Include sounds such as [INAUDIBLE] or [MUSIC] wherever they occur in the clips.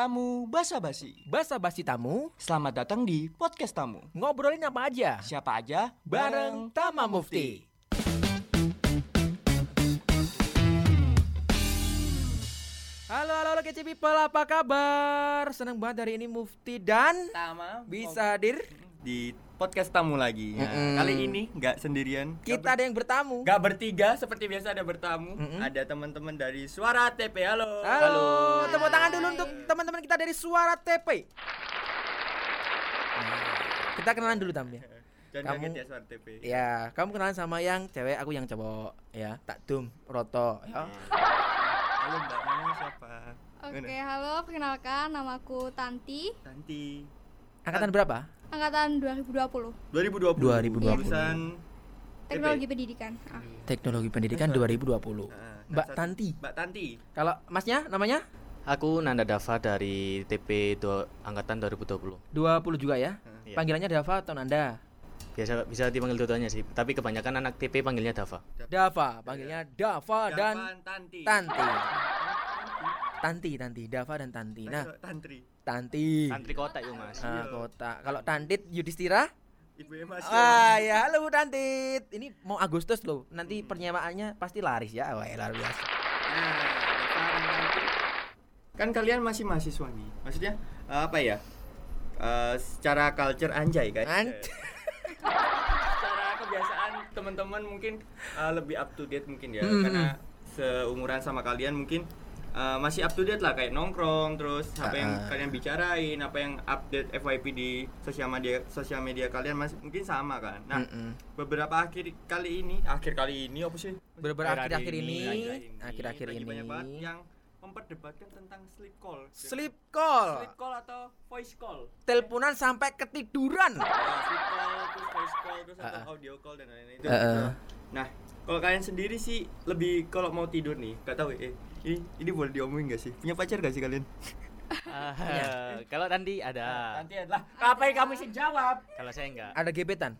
Tamu Basa Basi. Basa basi tamu, Selamat datang di podcast tamu. ngobrolin apa aja. Siapa aja? Bareng Tama Mufti. Halo, halo, halo kece people, apa kabar? Senang banget hari ini Mufti dan Tama bisa hadir. di podcast tamu lagi. Mm-mm. Kali ini nggak sendirian. Kita ada yang bertamu. Gak bertiga seperti biasa ada bertamu. Mm-mm. Ada teman-teman dari Suara TP. Halo. Halo, tepuk tangan dulu untuk teman-teman kita dari Suara TP. Nah, kita kenalan dulu Tam ya. [LAUGHS] Dan Kamu- kaget ya Suara TP. Ya, kamu kenalan sama yang cewek, aku yang cowok ya. Tak dum, roto. Ya. Halo Mbak, namanya siapa? Oke, Mana? halo, perkenalkan namaku Tanti, Tanti. Angkatan berapa? Angkatan 2020, 2020. 2020. Lulusan Teknologi Pendidikan. Ah, Teknologi Pendidikan 2020. Nah, Mbak satu- Tanti. Mbak Tanti. Kalau masnya namanya? Aku Nanda Dava dari TP do, angkatan 2020. 20 juga ya? Iya. Panggilannya Dava atau Nanda? Biasa bisa dipanggil dua-duanya sih, tapi kebanyakan anak TP panggilnya Dava. Dava, panggilnya Dava dan Davan Tanti. Tanti. Tanti, Tanti, Dava dan Tanti. Nah, Tantri. Tanti. Antri kota itu mas. Ah, kota. Kalau Tantit Yudhistira? Ibu Emas. Ah, ya, halo Tantit. Ini mau Agustus loh. Nanti pernyamaannya pasti laris ya. Wah, luar biasa. Nah. Kan kalian masih mahasiswa nih. Maksudnya apa ya? Eh, secara culture anjay kan? An- Eh, secara kebiasaan teman-teman mungkin eh, lebih up to date mungkin ya Hmm. karena seumuran sama kalian mungkin eh, masih up to date lah kayak nongkrong terus apa yang Ah. kalian bicarain apa yang update FYP di sosial media sosial media kalian masih mungkin sama kan nah Mm-mm. beberapa akhir kali ini akhir kali ini apa sih Beberapa Akhir-akhir akhir-akhir ini, Akhir-akhir akhir-akhir lagi ini, banyak banget yang memperdebatkan tentang sleep call sleep call, sleep call atau voice call teleponan sampai ketiduran. Ya, sleep call terus voice call terus atau Ah, ah. audio call dan lain-lain itu Heeh. nah kalau kalian sendiri sih lebih kalau mau tidur nih gak tahu eh ini ini boleh diomongin gak sih punya pacar gak sih kalian Ah, kalau Tandi ada, nanti adalah apa yang kamu sih jawab kalau saya enggak. Ada gebetan?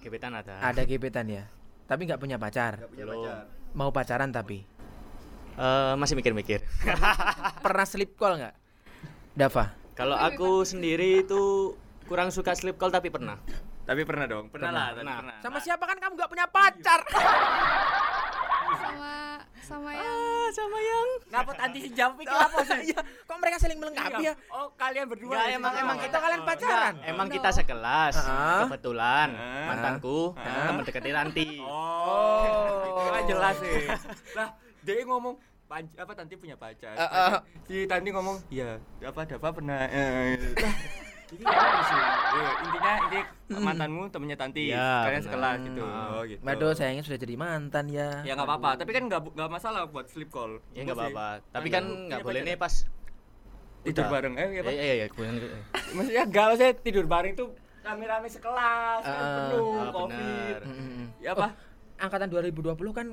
Gebetan ada. Ada gebetan ya. Tapi nggak punya pacar. gak punya Belum. pacar Mau pacaran tapi. Eh, masih mikir-mikir. [LAUGHS] Pernah sleep call nggak? Dava. kalau aku sendiri itu kurang suka sleep call tapi pernah. tapi pernah dong pernah, Pernah, lah pernah. pernah Sama siapa kan kamu nggak punya pacar? [LAUGHS] sama sama yang Ah, sama yang. ngapa tanti sih jawab pikir apa sih [LAUGHS] Iya, kok mereka saling melengkapi ya? oh kalian berdua ya emang emang kita kalian pacaran. Emang kita sekelas. Ah. Kebetulan Ah. mantanku Ah. teman dekatnya Ranti. oh itu kan jelas sih [LAUGHS] lah dia ngomong "Pan- apa tanti punya pacar Ah, ah. si tanti ngomong ya apa Dava pernah eh, lah, jadi sih. Eh, intinya ini mantanmu temennya tanti Iya, kalian sekelas gitu. Oh gitu. Waduh, sayangnya sudah jadi mantan ya. ya nggak apa-apa. Tapi kan nggak nggak masalah buat sleep call. Ya enggak Maksudnya, apa-apa. Tapi kan punya enggak boleh nih nggak? pas. Tidur bareng. Eh ya, Iya iya iya, kemudian maksudnya enggak maksudnya tidur bareng tuh rame-rame sekelas kan Ah, penuh ah, covid. ya apa Angkatan 2020 kan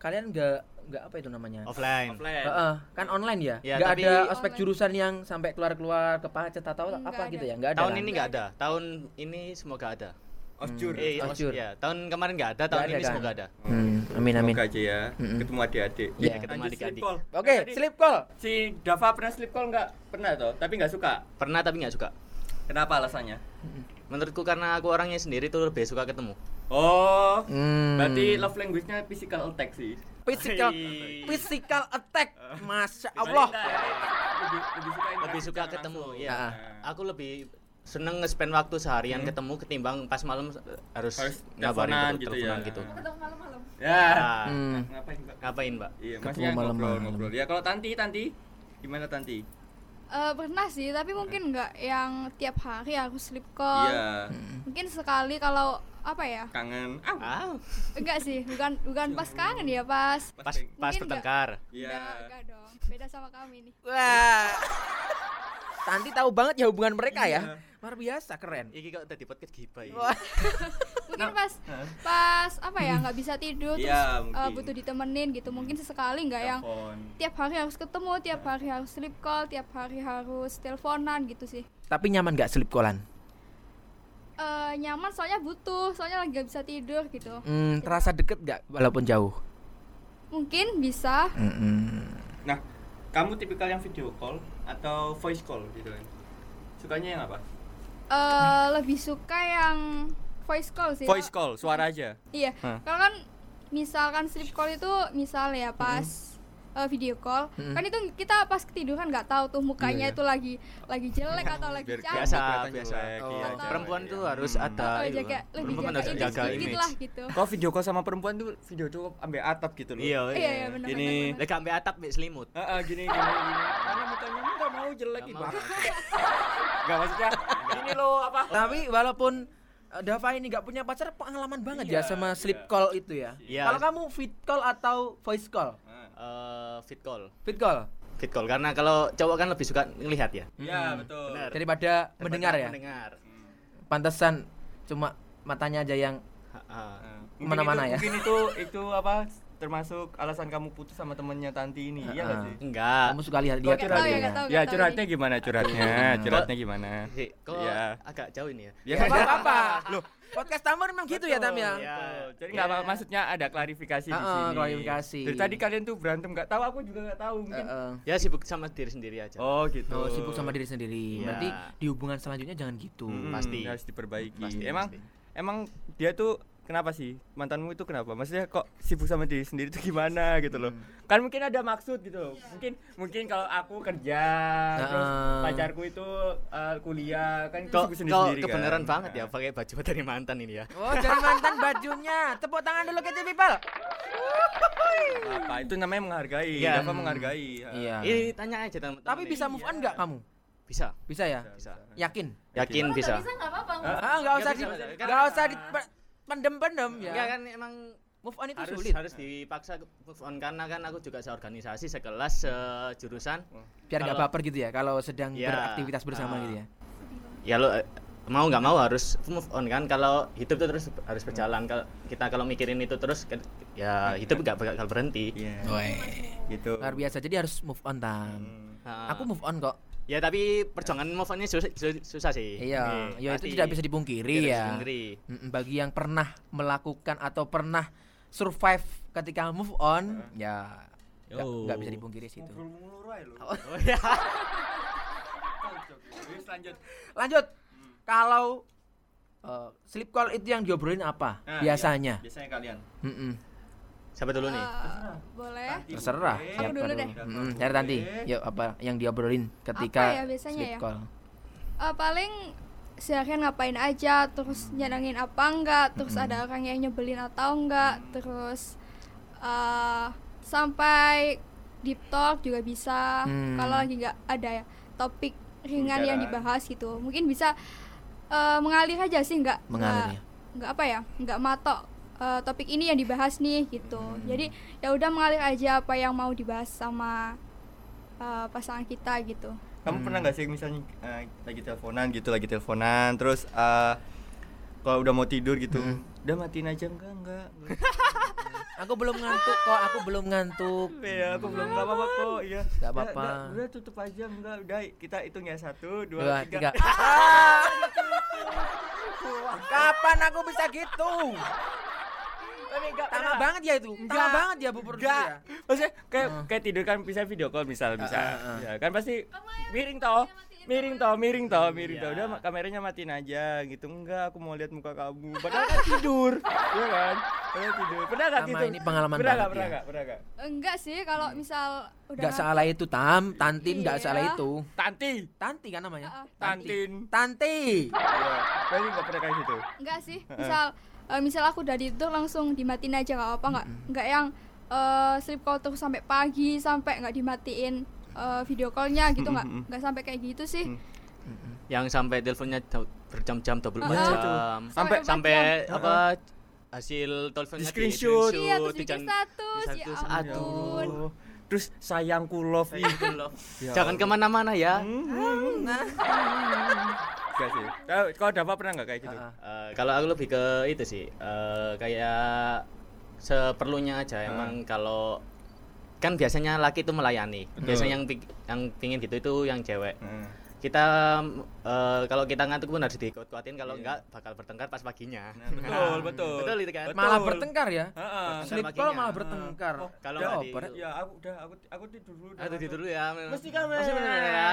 kalian nggak nggak apa itu namanya? offline. offline Heeh, kan online ya? Ya, nggak tapi- ada ospek Online. jurusan yang sampai keluar-keluar ke pacet atau Nggak apa ada. gitu ya? Nggak ada. Tahun kan? ini enggak ada. Tahun ini semoga ada. osjur Eh, Oh, os- sure. ya, tahun kemarin enggak ada, tahun Nggak ada ini kan? semoga ada. Hmm, amin amin. Semoga aja ya Mm-mm. ketemu adik-adik Iya, ketemu Lanjut adik-adik. Oke, Tadi sleep call. si Dava pernah sleep call nggak pernah toh tapi nggak suka Pernah tapi enggak suka. kenapa alasannya Menurutku karena aku orangnya sendiri tuh lebih suka ketemu. oh Hmm. berarti love language-nya physical attack sih physical Hei. physical attack. Masya Allah. lebih, lebih suka Lebih suka ketemu, langsung. iya. Ah. Aku lebih seneng nge-spend waktu seharian Hmm. ketemu ketimbang pas malam harus, Harus ngabarin teleponan gitu, teleponan ya. gitu. ketemu malam-malam. ya Nah, Hmm. ngapain mbak ngapain, Mbak? iya Ketemu maksudnya ngobrol malam-malam. ngobrol ya kalau tanti tanti gimana tanti Eh, pernah sih, tapi mungkin nggak yang tiap hari aku sleep call. iya Mungkin sekali kalau apa ya? kangen. Ah, Enggak sih, bukan bukan pas kangen ya, pas pas pas bertengkar. iya Enggak, enggak dong. Beda sama kami nih. Wah. Tanti tahu banget ya hubungan mereka Iya. ya. Luar biasa, keren. Iki kok tadi podcast giba ya. Mungkin pas Hah? pas apa ya nggak bisa tidur [LAUGHS] terus eh, mungkin. butuh ditemenin gitu. Mungkin sesekali nggak yang tiap hari harus ketemu, tiap hari harus sleep call, tiap hari harus teleponan gitu sih. Tapi nyaman nggak sleep callan? Eh, nyaman soalnya butuh, soalnya lagi nggak bisa tidur gitu. Hmm, terasa deket nggak walaupun jauh? Mungkin bisa. Mm-mm. Nah, kamu tipikal yang video call atau voice call gitu kan? Sukanya yang apa? Eh, lebih suka yang voice call sih. Voice call, suara aja. Iya. Hah. Kalau kan misalkan sleep call itu misal ya pas eh, video call, Mm-mm. kan itu kita pas ketiduran nggak tahu tuh mukanya Iya, iya. itu lagi lagi jelek atau lagi cantik. biasa biasa Oh, iya, perempuan iya. tuh harus Hmm. ada Atau jaga lebih perempuan jaga harus image jaga image lah gitu. Kalau video call sama perempuan tuh video tuh ambil atap gitu loh. iya Iya, iya, benar, Gini. lagi ambil atap mbek selimut Heeh, gini gini gini. Karena mukanya enggak mau jelek Nggak gitu. mau. Enggak maksudnya ini loh apa? Tapi walaupun Dava ini nggak punya pacar, pengalaman banget Iya, ya sama sleep iya. call itu ya. Iya. Kalau kamu fit call atau voice call? Eh, fit call Fit call fit call karena kalau cowok kan lebih suka ngelihat ya Iya, Hmm. betul. Benar. daripada mendengar ya. mendengar Pantesan cuma matanya aja yang. Nah, mungkin ya? Mungkin itu itu apa termasuk alasan kamu putus sama temennya Tanti ini, iya nggak Heeh. sih? enggak kamu suka lihat dia tahu ya, tahu. Ya curhatnya gimana curhatnya? Hmm. Curhatnya gimana? kok Iya. agak jauh ini ya Ya apa-apa. Loh, Podcast tamu memang gitu ya Tam ya. Iya. betul. Jadi nggak Ya. apa maksudnya ada klarifikasi di Heeh, sini. klarifikasi. Dari tadi kalian tuh berantem nggak tahu, aku juga nggak tahu mungkin. Heeh. ya sibuk sama diri sendiri aja Oh gitu. Oh, sibuk sama diri sendiri. Iya. Berarti di hubungan selanjutnya jangan gitu. Mm-mm, Pasti. harus diperbaiki. Pasti, emang pasti. emang dia tuh kenapa sih mantanmu itu kenapa? Maksudnya kok sibuk sama diri sendiri itu gimana gitu loh? Kan mungkin ada maksud gitu. loh. Mungkin mungkin kalau aku kerja terus Heeh. pacarku itu uh, kuliah kan kok sibuk kok sendiri-sendiri kan. kebenaran banget ya pakai baju dari mantan ini ya Oh, dari mantan bajunya. Tepuk tangan dulu ke people. apa itu namanya menghargai. Iya. Dava menghargai. Iya. ini tanya aja teman Tapi bisa move on nggak kamu? bisa Bisa ya? bisa Yakin? yakin Kalau bisa nggak bisa nggak apa-apa. Ah, Ah, nggak usah bisa, di bisa. nggak usah di pendem-pendem ya. Enggak kan emang Move on itu harus sulit. harus dipaksa move on karena kan aku juga seorganisasi sekelas sejurusan Biar nggak baper gitu ya kalau sedang Iya. beraktivitas bersama Ah. gitu ya. ya lo eh, mau nggak mau harus move on kan kalau hidup itu terus harus berjalan kalau kita kalau mikirin itu terus kan, ya hidup nggak bakal berhenti Iya. Woi. Gitu. Luar biasa. Jadi harus move on tam. Hmm. Aku move on kok. Ya tapi perjuangan move onnya susah, susah, sih Iya, ya itu tidak bisa dipungkiri ya. dipungkiri. Bagi yang pernah melakukan atau pernah survive ketika move on, ya nggak Oh. bisa dipungkiri aja lu. oh [LAUGHS] ya Terus lanjut. Lanjut, kalau eh, sleep call itu yang diobrolin apa Nah, biasanya? iya. Biasanya kalian. Mm-mm. Siapa dulu nih Eh, boleh. Terserah. Aku dulu deh. Mm-mm, Dari Tanti, yuk apa yang diobrolin ketika ya biasanya sleep ya? call? Eh, paling seharian ngapain aja, terus nyenengin apa enggak, terus ada orang yang nyebelin atau enggak, terus eh sampai deep talk juga bisa. Hmm. Kalau lagi nggak ada ya topik ringan yang Pembicaraan. dibahas gitu, mungkin bisa eh, mengalir aja sih, nggak Mengalir nggak- ya? nggak apa ya, nggak matok eh, topik ini yang dibahas nih gitu. Hmm. Jadi ya udah mengalir aja apa yang mau dibahas sama eh, pasangan kita gitu. Kamu Hmm. pernah nggak sih misalnya eh, lagi teleponan gitu, lagi teleponan, terus eh, kalau udah mau tidur gitu, Hmm. udah matiin aja enggak enggak. [LAUGHS] Aku belum ngantuk kok, aku belum ngantuk. Iya, aku belum nggak apa-apa kok. Iya. Nggak apa-apa. Udah, udah tutup aja enggak. Udah kita hitung ya satu, dua, Dua, tiga. tiga. [LAUGHS] Ah! Kapan aku bisa gitu? Tapi enggak Tama banget ya itu. Tama Enggak. banget ya Bu Purdi Enggak. ya. Maksudnya kayak Hmm. kayak tidur kan bisa video call misal bisa. Ah, ah, ah. Ya, kan pasti miring toh. Miring toh, miring toh, miring toh. Iya. Udah kameranya matiin aja gitu. Enggak, aku mau lihat muka kamu. Padahal kan tidur. [LAUGHS] Iya kan? Padahal tidur. Pernah enggak gitu? ini pengalaman Pernah enggak? Pernah ya. enggak? Pernah enggak? Enggak sih kalau misal udah Enggak salah itu Tam, Tantin enggak Iya. salah itu. Tanti. Tanti kan namanya? Tantin. Tanti. Iya. Tapi enggak pernah kayak gitu. enggak sih misal eh, misal aku udah tidur langsung dimatiin aja nggak apa nggak nggak yang eh, sleep call terus sampai pagi sampai nggak dimatiin eh, video callnya gitu nggak Mm-mm. nggak sampai kayak gitu sih. Mm. yang sampai teleponnya jam- berjam-jam 24 Ah, jam. Sampai- sampai empat apa hasil teleponnya Di screenshot. iya di bikin jan- status di ya ampun. Aduh. Terus sayangku love ih. Ya jangan ke mana-mana ya. Hmm. [LAUGHS] Enggak sih. Kalau kalau Dava pernah enggak kayak gitu? Eh, kalau aku lebih ke itu sih eh, kayak seperlunya aja Ah. emang kalau kan biasanya laki itu melayani biasanya yang yang pingin gitu itu yang cewek Hmm. Kita eh, kalau kita ngantuk pun harus dikuat-kuatin kalau Iya. enggak bakal bertengkar pas paginya. Nah, betul, [LAUGHS] betul. Betul itu kan. Betul. Malah bertengkar ya. Heeh. Sleep call malah bertengkar. Oh, Kalau Ya, nggak di-. Ya, aku udah aku aku tidur dulu. Ah, tidur dulu ya. Mesti kan Mesti bener ya.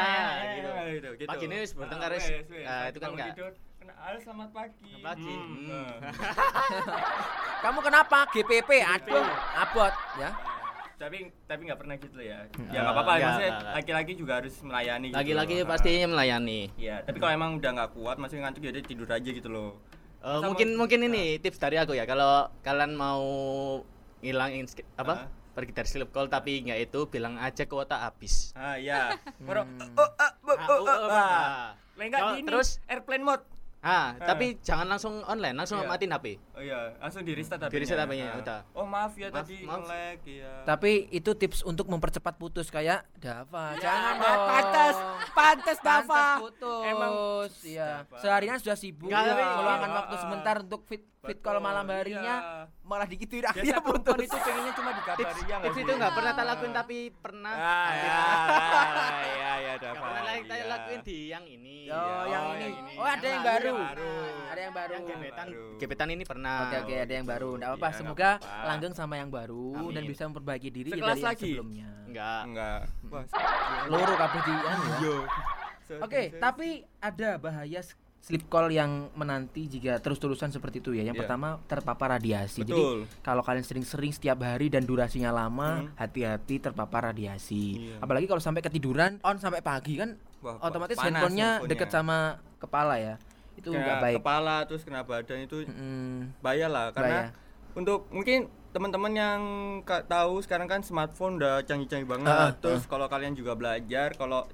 Gitu. gitu, gitu. Pagi ini bertengkar, Ah, wis. wes, wes. Ah, itu kan Bangun nggak- tidur, kena halo selamat pagi. Selamat pagi. Hmm, Hmm. nah. [LAUGHS] Kamu kenapa? GPP. Aduh, abot ya. Tapi tapi nggak pernah gitu ya Hmm. ya nggak apa-apa Nggak, maksudnya laki-laki juga harus melayani gitu Lagi-lagi loh. pastinya melayani. Iya, tapi kalau emang udah nggak kuat masih ngantuk ya udah tidur aja gitu loh. Eh, Sama- mungkin mungkin ini tips dari aku ya kalau kalian mau ngilangin apa pergi dari sleep call tapi nggak itu bilang aja kuota habis Ah. Baru oh, oh, oh, oh, gini, terus- airplane mode. Ah Ah. tapi jangan langsung online langsung Iya. matiin HP Oh iya, langsung di restart Di restart HP-nya, udah. Oh maaf ya Maaf, tadi maaf. nge-lag ya. Tapi itu tips untuk mempercepat putus kayak Dava. [LAUGHS] Jangan dong. pantas, pantas Dava. Putus. Emang iya. Seharian sudah sibuk Nggak, tapi- meluangkan iya, waktu ah. sebentar untuk fit fit kalau malam harinya iya. Malah digituin Biasa akhirnya putus. itu pengennya cuma tips, dikabari ya nggak tips sih? itu nggak pernah tak lakuin tapi pernah Ah, ya, ya, ya, Dava. pernah lagi saya iya. lakuin di yang ini Oh, Iya, yang oh, ini. yang ini. Oh, ada yang baru. baru. Ada yang baru. yang gebetan gebetan ini pernah Oke oke ada yang baru. Enggak apa-apa. Iya, Semoga langgeng sama yang baru dan bisa memperbaiki diri dari yang sebelumnya. enggak Enggak. Wah, Loro kabeh di anu ya. Yo. Oke, tapi ada bahaya sleep call yang menanti jika terus-terusan seperti itu ya. Yang Iya. pertama terpapar radiasi. Betul. Jadi kalau kalian sering-sering setiap hari dan durasinya lama, Hmm. hati-hati terpapar radiasi. Iya. Apalagi kalau sampai ketiduran on sampai pagi kan Wah, otomatis panas handphonenya deket sama kepala ya. Itu Kena nggak baik. Kepala terus kena badan itu Mm, bahaya lah karena Bahaya. untuk mungkin teman-teman yang tahu sekarang kan smartphone udah canggih-canggih banget. Ah, terus kalau kalian juga belajar kalau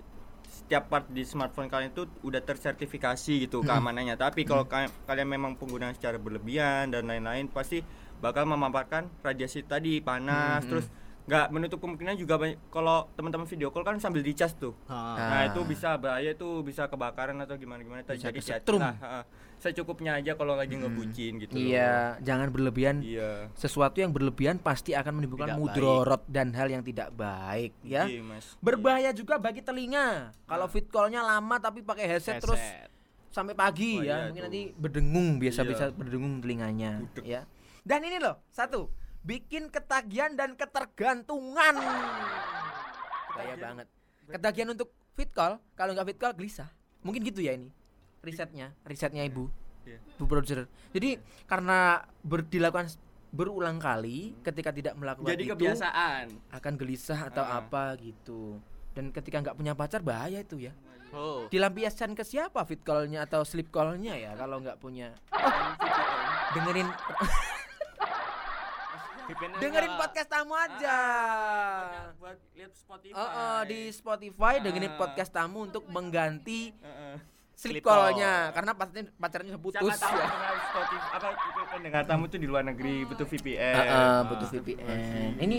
setiap part di smartphone kalian itu udah tersertifikasi gitu keamanannya. Tapi kalau ka- kalian memang penggunaan secara berlebihan dan lain-lain pasti bakal memaparkan radiasi tadi panas Hmm, terus nggak menutup kemungkinan juga banyak kalau teman-teman video call kan sambil dicas tuh. Ah. Nah Ah. itu bisa bahaya itu bisa kebakaran atau gimana gimana Bisa jadi lah, ha. secukupnya aja kalau lagi ngebucin gitu loh. Iya, jangan berlebihan. iya Sesuatu yang berlebihan pasti akan menimbulkan mudorot dan hal yang tidak baik ya. Iya, mas Berbahaya juga bagi telinga. Kalau fit call-nya lama tapi pakai headset, terus Headset. sampai pagi Wah, ya. iya Mungkin tuh. nanti berdengung biasa Iya. bisa berdengung telinganya Budek. ya. Dan ini loh, satu, bikin ketagihan dan ketergantungan. Bahaya Ketagihan. banget. Ketagihan untuk fit call, kalau nggak fit call gelisah. Mungkin gitu ya ini. Risetnya, risetnya Ibu. Iya. Bu produser. Jadi karena ber, dilakukan berulang kali ketika tidak melakukan jadi itu kebiasaan akan gelisah atau Ah. apa gitu. Dan ketika nggak punya pacar bahaya itu ya. oh Dilampiaskan ke siapa fit call-nya atau sleep call-nya ya kalau nggak punya. dengerin VPN-nya dengerin podcast tamu aja. buat lihat Spotify Oh, oh, di Spotify dengerin Ah. podcast tamu untuk mengganti Heeh. sleep Sleep call. call-nya karena pacarnya pacarnya siapa putus tahu ya. Spotify apa pendengar tamu tuh di luar negeri butuh VPN Ah, ah, Ah, butuh VPN. Ini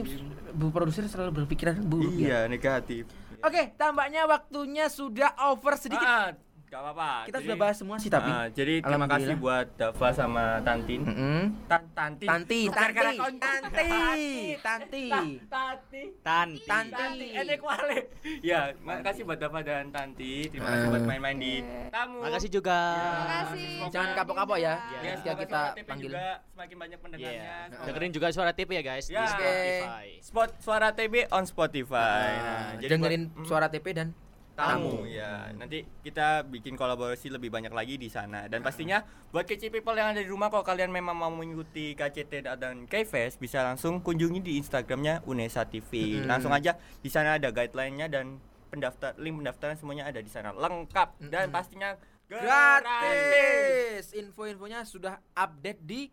Bu produser selalu berpikiran buruk ya. iya negatif Oke, tampaknya waktunya sudah over sedikit. Ah, gak apa-apa Kita Jadi- sudah bahas semua sih tapi. Ah, jadi terima kasih buat Dava sama Tantin Mm-mm. Tan Tanti Tanti, Bukan karena Tanti, kon- Tanti, Tanti. Tanti Tanti. Tanti. Tanti enek wale ya makasih buat Dava dan Tanti terima kasih Ah. buat main-main di tamu Makasih juga. Terima kasih. Semoga- Jangan kapok-kapok ya. Ya, Ketika semoga kita suara TP panggil. juga semakin banyak pendengarnya. Iya. Semoga- Dengerin juga suara TP ya guys di Ya. Spotify. Spot suara TB on Spotify. Nah, Nah, jadi dengerin buat- suara TP dan tamu ya. Nanti kita bikin kolaborasi lebih banyak lagi di sana. Dan pastinya buat kece people yang ada di rumah kalau kalian memang mau mengikuti KCT dan K-Fest bisa langsung kunjungi di Instagramnya Unesa TV. Langsung aja di sana ada guideline-nya dan pendaftar link pendaftaran semuanya ada di sana lengkap dan pastinya gratis. Info-infonya sudah update di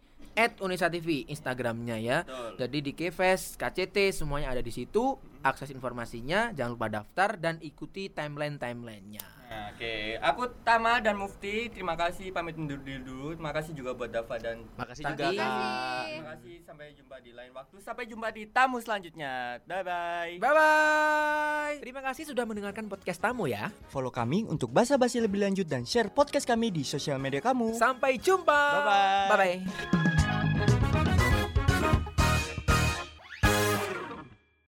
@unesa TV Instagramnya ya. Betul. Jadi di Kfest, KCT semuanya ada di situ. Akses informasinya, jangan lupa daftar dan ikuti timeline-timelinenya. Nah, Oke, aku Tama dan Mufti. Terima kasih pamit undur diri dulu. Terima kasih juga buat Dava dan Makasih Tanti. juga Terima Kak. Terima kasih sampai jumpa di lain waktu. Sampai jumpa di tamu selanjutnya. Bye bye. Bye bye. Terima kasih sudah mendengarkan podcast tamu ya. Follow kami untuk basa-basi lebih lanjut dan share podcast kami di sosial media kamu. Sampai jumpa. Bye-bye. Bye bye.